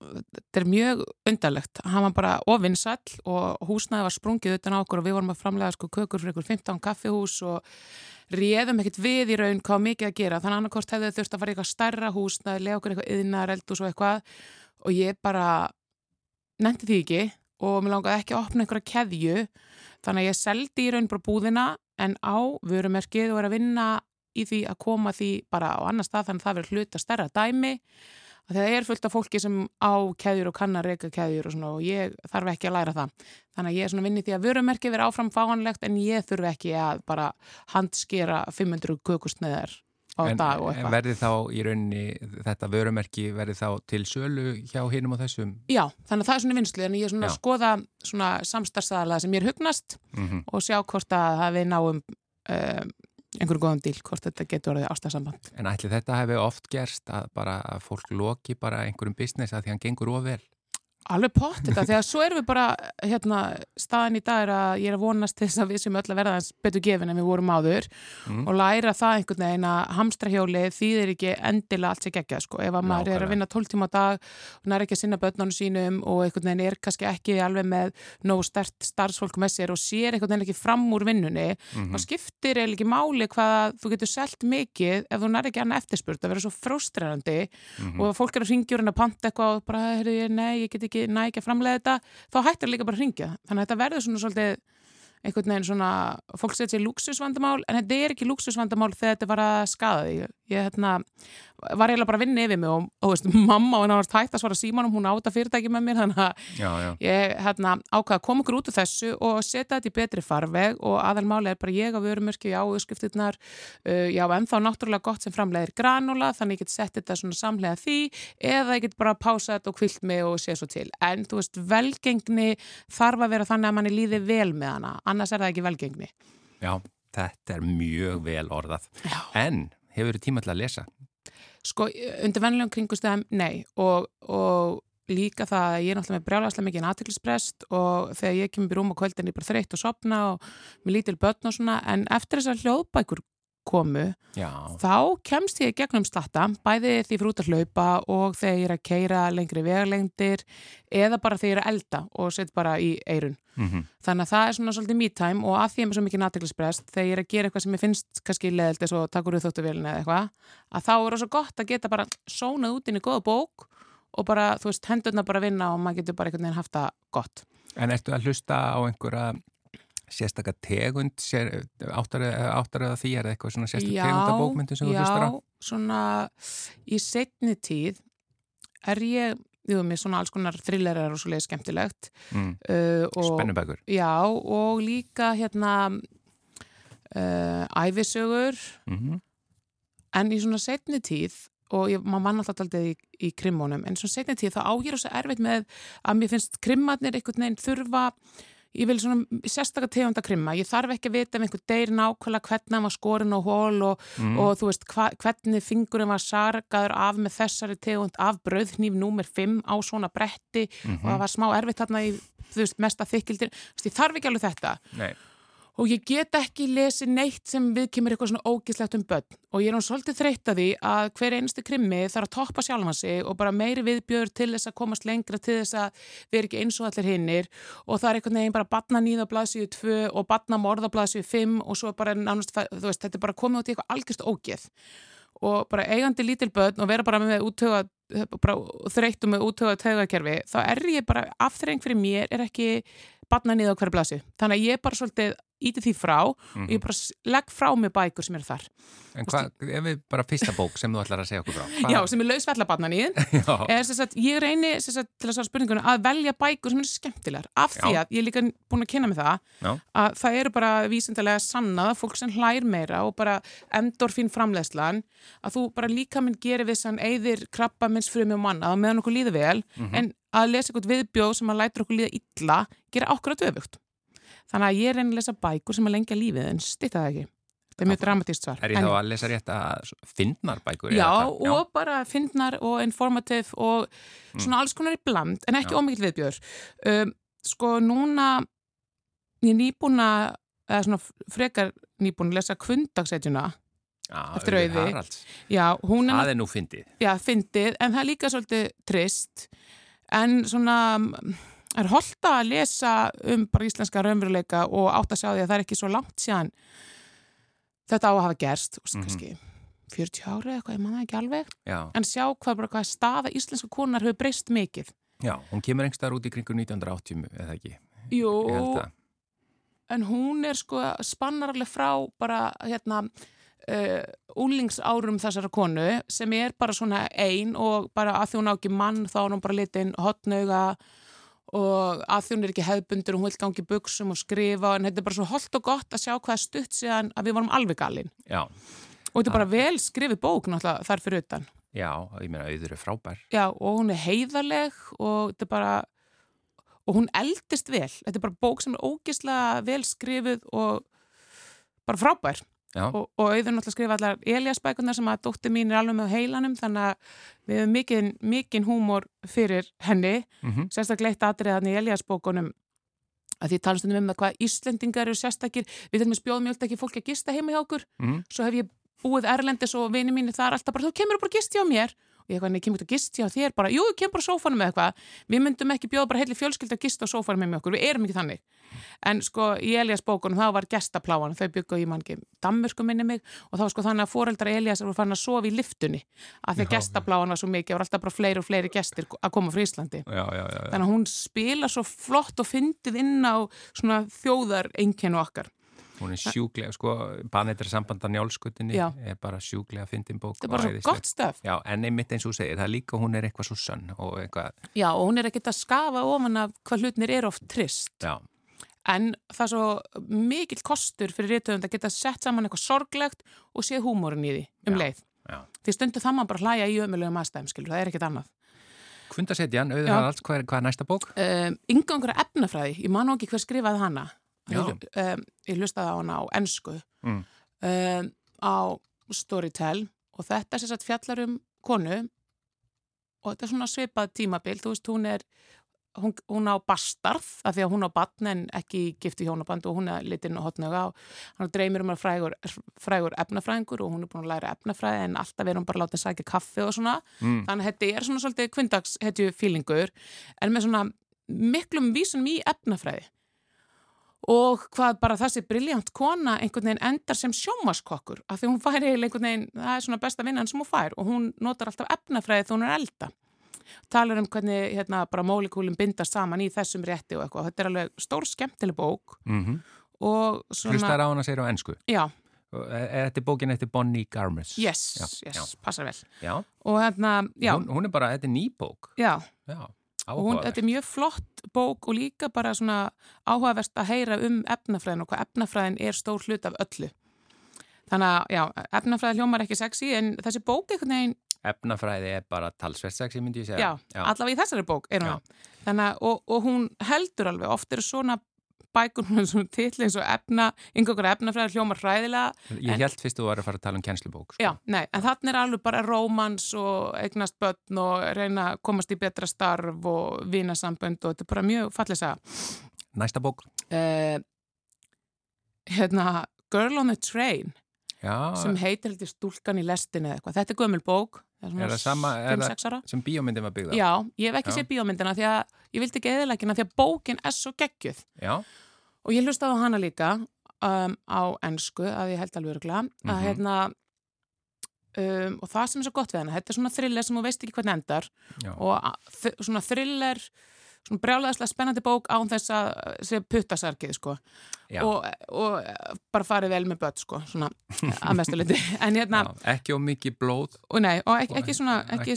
Speaker 7: þetta er mjög undarlegt. Hann var bara ofinsall og húsnaði var sprungið utan á okkur og við vorum að framlega sko kökur fyrir ykkur 15 kaffihús og réðum ekkert við í raun hvað mikið að gera. Þannig annarkost hefðu þurft að fara í eitthvað stærra húsnaði, lega okkur eitthvað yðnar, eldús og eitthvað og ég bara nefndi því ekki og mér langaði ekki að opna einhverja keðju. Þannig að ég seldi í raun bara búðina en á vörumerkið og er að vinna í því að koma því bara á annar stað þannig að það verður hluta stærra dæmi. Að það er fullt af fólki sem á keðjur og kannar reyka keðjur og og ég þarf ekki að læra það. Þannig að ég er svona vinni því að vörumerkið verður áfram fáanlegt en ég þurfi ekki að bara handskera 500 kökustneðar á
Speaker 2: En,
Speaker 7: dag og
Speaker 2: en
Speaker 7: eitthvað
Speaker 2: verði þá í rauninni þetta vörumerki verði þá til sölu hjá hinum og þessum?
Speaker 7: Já, þannig að það er svona vinslu en ég er svona
Speaker 2: Já.
Speaker 7: að skoða svona samstarfsaðalega sem ég er hugnast
Speaker 2: Mm
Speaker 7: og sjá hvort að það við náum um, einhverjum góðan díl, hvort þetta getur orðið ástæðsamband.
Speaker 2: En ætli þetta hefði oft gerst að bara að fólk loki bara einhverjum business að því hann gengur of vel?
Speaker 7: Alveg pott þetta, þegar svo erum við bara hérna, staðan í dag er að ég er að vonast þess að við sem öll að verða þess betur gefin en við vorum áður
Speaker 2: Mm.
Speaker 7: og læra það einhvern veginn að hamstrahjóli þýðir ekki endilega allt sér geggjað sko, ef að maður er að vinna 12 tíma á dag og nær ekki að sinna börnunum sínum og einhvern veginn er kannski ekki alveg með nógu stert starfsfólk með sér og sér einhvern veginn ekki fram úr vinnunni
Speaker 2: Mhm.
Speaker 7: og skiptir eða ekki máli hvað þú getur selt mikið ef þú nær ekki annað eftirspurt að vera svo fróstrærandi
Speaker 2: Mhm.
Speaker 7: og ef fólk er að ringja úr henni ekki, næ ekki að framlega þetta, þá hættir líka bara að ringja þannig að þetta verður svona svolítið einhvern veginn svona, fólk setja sér lúksusvandamál en þetta er ekki lúksusvandamál þegar þetta var að skada því ég hérna, var eiginlega bara að vinna yfir mig og, og veist, mamma og var hægt að svara símanum hún á þetta fyrirtæki með mér þannig að
Speaker 2: Já, já.
Speaker 7: ég hérna, ákvaða að koma okkur út úr þessu og setja þetta í betri farveg og aðalmáli er bara ég á vörumörki, já, uppskriftirnar uh, já, ennþá náttúrulega gott sem framleiðir granula, þannig ég get sett þetta svona samlega því, eða ég get bara pása þetta og kvilt mig og sé svo til en þú veist, velgengni þarf að vera þannig að manni líði vel með hana annars er það ekki velgengni
Speaker 2: Já, þetta er mjög vel orðað.
Speaker 7: Já.
Speaker 2: En hefur tíma til að lesa?
Speaker 7: Sko, undir vennilegum kringustæðum, nei. Og, og líka það að ég er náttúrulega með brjálæslega mikið aðtilsprest og þegar ég kemur í rúm á kvöldin ég er bara þreytt og sopna og með lítil börn og svona. En eftir þessar hljóðbækur komu
Speaker 2: Já.
Speaker 7: þá kemst ég gegnum slatta bæði því fyrir út að hlaupa og þegar ég er að keira lengri vegalengdir eða bara þegar ég er að elda og set bara í eirun
Speaker 2: Mm
Speaker 7: þannig að það er svona svolítið me time og að því ég er með svo mikið natiklisprest þegar ég er að gera eitthvað sem ég finnst kannski leðilt eins og takur úr þóttuvélina eða eitthvað að þá er það svo gott að geta bara sónað út inn í góða bók og bara, þú veist, hendurna bara að vinna og maður getur bara einhvern veginn haft það gott.
Speaker 2: En ertu að hlusta á einhverja sérstaka tegund, sér, áttar, eða því, er eitthvað svona sérstaka tegund af bókmyndum sem þú hlustar á?
Speaker 7: Já, svona í setni tíð er ég, jú, mér svona alls konar thrillerar og svo leiði skemmtilegt
Speaker 2: Mm.
Speaker 7: uh,
Speaker 2: Spennubækur.
Speaker 7: Já, og líka hérna uh, æfisögur
Speaker 2: Mm
Speaker 7: en í svona setni tíð og ég, maður mann alltaf aldrei í, í krimmónum en svona setni tíð þá á ég er svo erfitt með að mér finnst krimmarnir einhvern veginn þurfa ég vil svona sérstakka tegunda krimma ég þarf ekki að vita ef einhver deyr nákvæmlega hvernig hann var skorinn og hól og,
Speaker 2: Mm.
Speaker 7: og þú veist hva, hvernig fingurinn var sargaður af með þessari tegund af brauðnýf númer 5 á svona bretti
Speaker 2: Mhm.
Speaker 7: og það var smá erfitt þarna í þú veist mesta þykildir, þú veist, ég þarf ekki alveg þetta
Speaker 2: Nei.
Speaker 7: Og ég get ekki lesið neitt sem við kemur eitthvað svona ógislegt um börn. Og ég er hún svolítið þreytt að því að hver einstu krimmi þarf að toppa sjálfan sig og bara meiri viðbjör til þess að komast lengra til þess að við erum ekki eins og allir hinnir og það er einhvern veginn bara batna nýða blaðsíðu 2 og batna morða blaðsíðu 5 og svo bara nánast, þú veist, þetta er bara komið út í eitthvað algjörst ógeð. Og bara eigandi lítil börn og vera bara með útöga bara þreyttu með útöga taugakerfi þá er ég bara, afþreng fyrir mér er ekki batna nýða á hverju blasi þannig að ég bara svolítið íti því frá og ég bara s- legg frá mig bækur sem eru þar
Speaker 2: En hvað, ef við bara fyrsta bók sem þú ætlar að segja okkur frá? Hvað-
Speaker 7: já, sem er lausvella batna nýðin
Speaker 2: Já.
Speaker 7: er sem sagt, ég reyni sagt, til að svara spurningunum að velja bækur sem eru skemmtilegar af því að ég er líka búin að kynna mig það
Speaker 2: Já.
Speaker 7: að það eru bara vísindalega sannað fólk sem hlær meira og bara endorfín framlegslan að þú bara líka minn gerir við sann eyðir krabba minns frumi og manna að meðan okkur líður vel
Speaker 2: Mhm.
Speaker 7: en að lesa eitthvað viðbjóð sem að lætur okkur líða illa gera okkur að döfugt þannig að ég reyni að lesa bækur sem að lengja lífið en stýtta það ekki þetta er mjög dramatíst svar
Speaker 2: Er ég
Speaker 7: En-
Speaker 2: þá að lesa rétt að finnar bækur?
Speaker 7: Já,
Speaker 2: hvað?
Speaker 7: og bara fyndnar og informativ og svona alls konar í bland, en ekki
Speaker 2: Já.
Speaker 7: ómikið viðbjör. Um, sko, núna ég er nýbúna, eða svona frekar nýbúna að lesa kvundagsætjuna.
Speaker 2: Já,
Speaker 7: eftir Auði. Já, hún er,
Speaker 2: Það er nú fyndið.
Speaker 7: já, fyndið, en það er líka svolítið trist, en svona mm, er holta að lesa um bara íslenska raunveruleika og átt að sjá því að það er ekki svo langt síðan þetta á að hafa gerst, mm
Speaker 2: Mhm.
Speaker 7: kannski 40 ári eða eitthvað, ég manna ekki alveg
Speaker 2: Já,
Speaker 7: en sjá hvað, bara, hvað staða íslenska konar hefur breyst mikið.
Speaker 2: já, hún kemur einhverstaðar út í kringu 1980, eða ekki?
Speaker 7: Jú, en hún er sko spannar alveg frá bara hérna uh, úlingsárum þessara konu sem er bara svona ein og bara að því hún á ekki mann þá er hún bara litin hotnauga og að því hún er ekki hefðbundur og hún vil gangi buksum og skrifa en þetta er bara svo holdt og gott að sjá hvað stutt síðan að við vorum alveg galin
Speaker 2: Já,
Speaker 7: og þetta er bara vel skrifið bók náttúrulega þar fyrir utan
Speaker 2: já, ég meina auður er frábær.
Speaker 7: Já, og hún er heiðarleg og þetta er bara og hún eldist vel. Þetta er bara bók sem er ógislega vel skrifuð og bara frábær. Og, og auður náttúrulega skrifa allar Eliasbækunar sem að dóttir mín er alveg með heilanum þannig að við hefum mikinn mikinn húmor fyrir henni
Speaker 2: Mhm.
Speaker 7: sérstaklega eitt atriðan í Eliasbókunum að því talast um það hvað Íslendingar eru sérstakir, við þessum spjóðum mjög ekki fólki að gista heima hjá okkur,
Speaker 2: Mhm.
Speaker 7: svo hef ég búið erlendis og vini mínu þar alltaf bara, þú kemur bara að gista hjá mér og ég eitthvað, nei, kemur þú að gista hjá þér? Bara, jú, ég kemur bara sófanum með eitthvað. Við myndum ekki bjóða bara heitli fjölskyld að gista sófanum með okkur, við erum ekki þannig. En sko, í Elias bókunum, þá var gestapláan þau byggu í mangi, Danmörku minni mig. Og þá sko þannig að foreldra Elias voru fann að sofa í liftunni, af því að gestapláan var svo mikið, það var alltaf bara fleiri og fleiri gestir að koma frá Íslandi.
Speaker 2: Já, já, já,
Speaker 7: þannig að hún spila svo flott og fyndið inn á svona þjóðar.
Speaker 2: Hún er sjúklega, sko, Banetri sambanda njálskutinni
Speaker 7: Já.
Speaker 2: er bara sjúklega fyndin bók.
Speaker 7: Þetta er bara svo
Speaker 2: æðisleg.
Speaker 7: gott stöf.
Speaker 2: Já, en einmitt eins og þú segir, það líka hún er eitthvað svo sönn og eitthvað,
Speaker 7: Já, og hún er ekkert að skafa ofan af hvað hlutnir er oft trist.
Speaker 2: já,
Speaker 7: En það er svo mikill kostur fyrir reytöfund að geta sett saman eitthvað sorglegt og séð húmórin í því um
Speaker 2: Já.
Speaker 7: leið.
Speaker 2: já.
Speaker 7: Því stundu það maður bara að hlæja í ömulegum aðstæðum, skilur, það er ekkert annað.
Speaker 2: Kundasetjan, auðvitað
Speaker 7: Já.
Speaker 2: alls, hvað er, hvað er næsta bók?
Speaker 7: Um, Yngangur efnafræði, ég man nú ekki hver skrifaði hana. Um, ég hlustaði á hana á ennsku.
Speaker 2: Mm.
Speaker 7: um, á Storytel og þetta er sér satt fjallar um konu og þetta er svona svipað tímabil, þú veist, hún er hún, hún á bastarð af því að hún á batn en ekki gifti hjónaband og hún er litinn og hotnöga og hann dreymir um að frægur, frægur efnafræðingur og hún er búin að læra efnafræði en alltaf er hún bara látið að sækja kaffi og svona
Speaker 2: Mm.
Speaker 7: þannig að þetta er svona svolítið kvindags hetju fílingur en með svona miklum vísunum í efnafræði og hvað bara þessi briljant kona einhvern veginn endar sem sjómaskokkur af því hún fær eiginlega einhvern veginn það er svona besta vinnan sem hún fær og hún notar alltaf efnafræði þegar hún er elda. Talar um hvernig hérna bara mólekúlum bindast saman í þessum rétti og eitthvað. Þetta er alveg stór skemmtileg bók
Speaker 2: Mm
Speaker 7: og svona
Speaker 2: Hlustar á hana, segir á ennsku.
Speaker 7: já,
Speaker 2: Og Er, er þetta bókin eftir Bonnie Garmus?
Speaker 7: yes,
Speaker 2: Já,
Speaker 7: yes,
Speaker 2: já.
Speaker 7: passar vel.
Speaker 2: Já,
Speaker 7: og hérna, já,
Speaker 2: Hún, hún er bara, þetta er ný bók.
Speaker 7: já.
Speaker 2: Já,
Speaker 7: og hún, þetta er mjög flott bók og líka bara svona áhugaverst að heyra um efnafræðin og hvað efnafræðin er stór hlut af öllu þannig að, já, efnafræði hljómar ekki sexy en þessi bók einhvern veginn
Speaker 2: Efnafræði er bara talsverðsexi, myndi ég segja.
Speaker 7: Já, allavega í þessari bók er hún
Speaker 2: Já.
Speaker 7: og, og hún heldur alveg, oft eru svona bækur hún svona titli eins og efna, yngur efnafræði hljómar hræðilega.
Speaker 2: Ég
Speaker 7: en-
Speaker 2: held fyrst þú var að fara að tala um kennslubók. Sko.
Speaker 7: Já, nei, en þannig er alveg bara rómans og eignast börn og reyna að komast í betra starf og vinasambönd og þetta er bara mjög fallið saga.
Speaker 2: Næsta bók.
Speaker 7: Uh, hérna, Girl on a Train
Speaker 2: Já,
Speaker 7: sem heitir heldur stúlkan í lestinni eða eitthvað. Þetta er gömul bók.
Speaker 2: Er það sama- er það-
Speaker 7: 5-6 ára.
Speaker 2: sem bíómyndin var byggða.
Speaker 7: Já, ég hef ekki séð bíómyndina því að ég vildi ekki eðilegina því að bókin er svo geggjuð
Speaker 2: Já,
Speaker 7: og ég hlustaði á hana líka um, á ennsku að ég held alveg örgla að
Speaker 2: Mhm.
Speaker 7: hérna um, og það sem er svo gott við hana þetta er svona thriller sem þú veist ekki hvernig endar
Speaker 2: já.
Speaker 7: og svona thriller svona brjálæðislega spennandi bók án þess að sé puttasarkið sko og, og bara farið vel með börn sko svona að mestu liti en hérna
Speaker 2: Já, ekki á mikið blóð.
Speaker 7: og nei, og ekki,
Speaker 2: Og
Speaker 7: ekki, svona, ekki,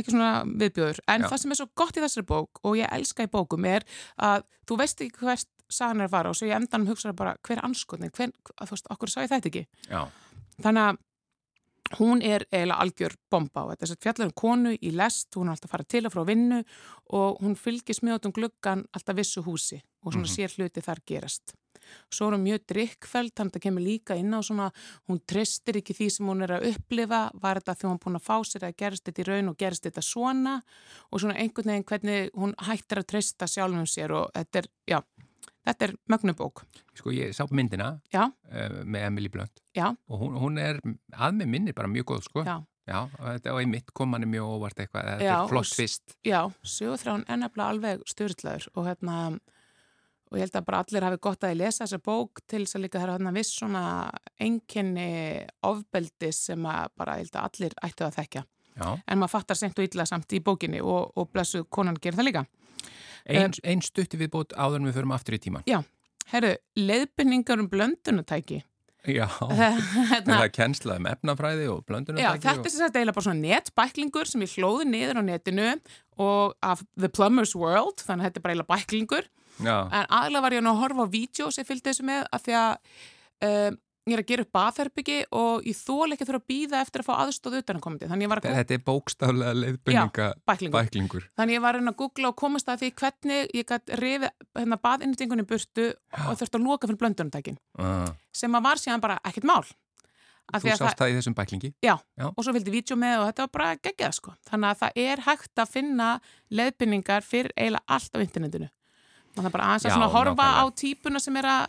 Speaker 7: ekki svona viðbjöður en
Speaker 2: Já.
Speaker 7: það sem er svo gott í þessari bók og ég elska í bókum er að þú veist ekki hvert sagan er að fara og svo ég endanum hugsaði bara hver anskotin, hver, þú veist, okkur sá ég þetta ekki
Speaker 2: Já,
Speaker 7: þannig að hún er eiginlega algjör bomba og þetta er fjallar um konu í lest, hún er alltaf að fara til og frá vinnu og hún fylgist mjög um gluggan alltaf vissu húsi og svona
Speaker 2: Mhm.
Speaker 7: sér hluti þar gerast. Svo er hún mjög drikkfæld, þannig að það kemur líka inn á svona, hún tristir ekki því sem hún er að upplifa, var þetta þegar hún búin að fá sér að gerist þetta í raun og gerist þetta svona og svona einhvern veginn hvernig hún hættir að trista sjálfum sér og þetta er, já, þetta er mögnubók.
Speaker 2: sko ég sá myndina
Speaker 7: Já,
Speaker 2: uh, með Emily Blunt
Speaker 7: já,
Speaker 2: og hún, hún er að með minni bara mjög góð sko.
Speaker 7: já.
Speaker 2: Já, og þetta var einmitt kom hann mjög óvart eitthvað, þetta
Speaker 7: Já,
Speaker 2: er flott fyrst.
Speaker 7: Já, sögurþrán er nefnilega alveg styrlaður og hérna og ég held að bara allir hafi gott að lesa þessa bók til þess að líka það er hérna viss svona enginni ofbeldi sem að bara ég held að allir ættu að þekkja
Speaker 2: Já,
Speaker 7: en maður fattar sent og illa samt í bókinni og, og blessu konan gerir það líka
Speaker 2: ein, ein stutti viðbútt áður en við förum aftur í tíman.
Speaker 7: Já, herru, leiðbynningar um blöndunatæki
Speaker 2: Já,
Speaker 7: hérna,
Speaker 2: það er kennsla um efnafræði og blöndunum
Speaker 7: Já, þetta er sem sagt eiginlega bara svona netbæklingur sem ég hlóði niður á netinu og af The Plumber's World, þannig að þetta er bara eiginlega bæklingur.
Speaker 2: Já,
Speaker 7: En aðlega var ég nú að horfa á vídeo sem fylgdi þessu með að því að um, ég er að gera upp baðherbyggi og ég þól ekki að þurfa að býða eftir að fá aðstóð utan að að,
Speaker 2: þetta er bókstaflega leiðbynninga
Speaker 7: bæklingur.
Speaker 2: bæklingur.
Speaker 7: Þannig ég var að að googla og komast að því hvernig ég gætt rifið hérna baðinnitingunni burtu og þurfti að loka fyrir blöndunumtækin.
Speaker 2: Uh,
Speaker 7: Sem að var síðan bara ekkert mál. Af
Speaker 2: þú
Speaker 7: að
Speaker 2: sást það í þessum bæklingi.
Speaker 7: Já,
Speaker 2: Já.
Speaker 7: og svo fylgdi vídeo með og þetta var bara geggjað sko. Þannig að það er hægt að finna leiðbynningar fyrir eiginlega allt á internetinu. Það er bara aðeins að horfa
Speaker 2: nákvæmlega.
Speaker 7: á típuna sem er að,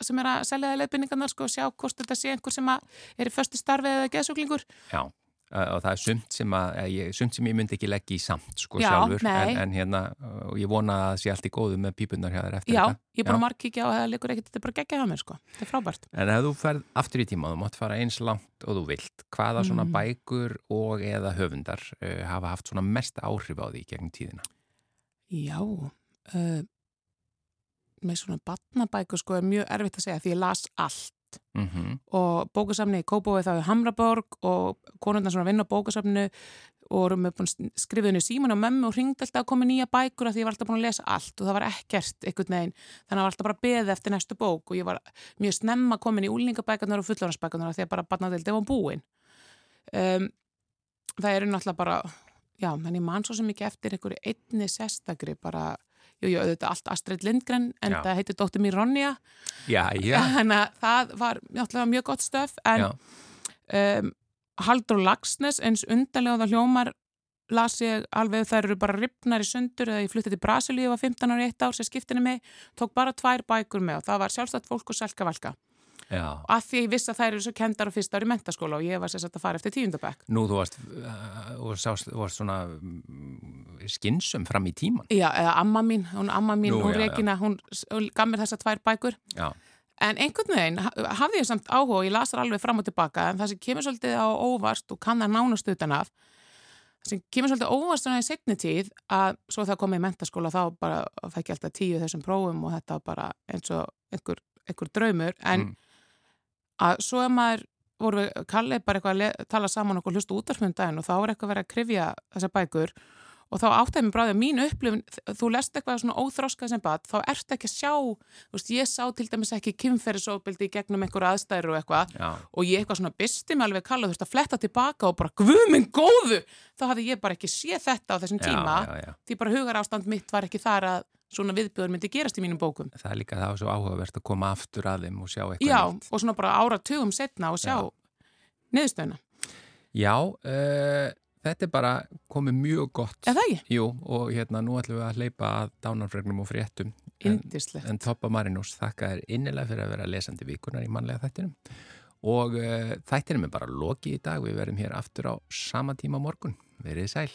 Speaker 7: sem er að selja það leiðbynningarnar sko og sjá hvort þetta sé einhver sem er í föstu starfi eða geðsuglingur.
Speaker 2: Já, uh, og það er sumt sem, að, eh, ég, sumt sem ég myndi ekki leggja í samt sko
Speaker 7: Já,
Speaker 2: sjálfur, en, en hérna, ég vona að það sé allt í góðu með pípunar hjá þér eftir
Speaker 7: Já,
Speaker 2: þetta.
Speaker 7: ég er
Speaker 2: Já.
Speaker 7: markíkja og það leikur ekkert, þetta er bara geggjað hjá mér sko. Þetta er frábært.
Speaker 2: En ef þú ferð aftur í tíma, þú mátt fara eins langt og þú vilt, hvaða svona
Speaker 7: Mm.
Speaker 2: bækur og eða höfundar uh, hafa haft svona mest áhrif á því gegnum tíðina?
Speaker 7: Já, uh, með svona batnabækur sko er mjög erfitt að segja því ég las allt.
Speaker 2: Mm
Speaker 7: og bókasafni í Kópói þá í Hamraborg og konundar svona vinn á bókasafninu og erum við búin að henni síman á mömmu og ringd alltaf að koma nýja bækur af því ég var alltaf búin að lesa allt og það var ekkert einhvern veginn, þannig að það var alltaf bara beðið eftir næstu bók og ég var mjög snemma komin í úlingabækarnar og fullorðansbækarnar af því að bara barnadeildi var búin. Um, það eru náttúrulega bara já, menn ég man svo sem ekki eftir einhverju einni sérstakri bara Jú, jú, auðvitað allt Astrid Lindgren en
Speaker 2: Já.
Speaker 7: það heitir dóttir mér Ronja. Þannig að það var mjög gott stöf en um, Haldur Lagsnes eins undarlega og það hljómar las ég alveg þær eru bara ripnar í sundur eða ég flutti til Brasilíu var 15 ára í eitt ár sem skiptinni mig tók bara tvær bækur með og það var sjálfstætt fólk og selka valka
Speaker 2: já.
Speaker 7: og að því ég vissi að þær eru svo kendar á fyrsta ári mentaskóla og ég var sér satt að fara eftir tíundabæk
Speaker 2: Nú, þú varst, uh, og sást, varst svona mm, skinsum fram í tíman.
Speaker 7: Já, eða amma mín, hún amma mín,
Speaker 2: Nú,
Speaker 7: hún
Speaker 2: já, já.
Speaker 7: Regina, s- hún gaf mér þessar tvær bækur
Speaker 2: Já,
Speaker 7: En einhvern veginn ha- hafði ég samt áhuga og ég las þar alveg fram og tilbaka en það sem kemur svolítið á óvart og kann það nánast utan af sem kemur svolítið óvart svona í setni tíð að svo það komið í mentaskóla þá bara ég alltaf tíu þessum prófum og þetta bara eins og einhver, einhver draumur en
Speaker 2: Mm.
Speaker 7: Að svo er maður voru við kallið bara eitthvað að tala saman okkur hlustu útarfmyndaginn og þá er eitthvað verið að krifja þessar bækur og þá áttaði mér bráðið að mín upplifin þú lest eitthvað svona óþróskað sem bad þá ertu ekki að sjá, þú veist, ég sá til dæmis ekki kynferðisofbildi í gegnum einhverju aðstæður og eitthvað og ég eitthvað svona bysti mig alveg kalla þú veist að fletta tilbaka og bara guð minn góðu þá hafði ég bara ekki séð þetta á þessum tíma
Speaker 2: já, já, já.
Speaker 7: því bara hugar ástand mitt var ekki þar að svona viðbjöður myndi gerast í mínum bókum
Speaker 2: Það er líka það svo áhugavert að koma aftur að þeim og sjá eitthvað
Speaker 7: Já,
Speaker 2: nýtt.
Speaker 7: og svona bara áratugum setna og sjá
Speaker 2: Já.
Speaker 7: niðurstöðuna.
Speaker 2: Já, uh, þetta er bara komið mjög gott.
Speaker 7: Er það ekki?
Speaker 2: Jú, og hérna nú ætlum við að hleypa að dánarfregnum og fréttum. En,
Speaker 7: Indislegt.
Speaker 2: en Toppa Marinús þakka þér innilega fyrir að vera lesandi vikunar í mannlega þættinum. Og uh, þættinum er bara lokið í dag. Við verðum hér aftur á sama tíma morgun. Verið sæl.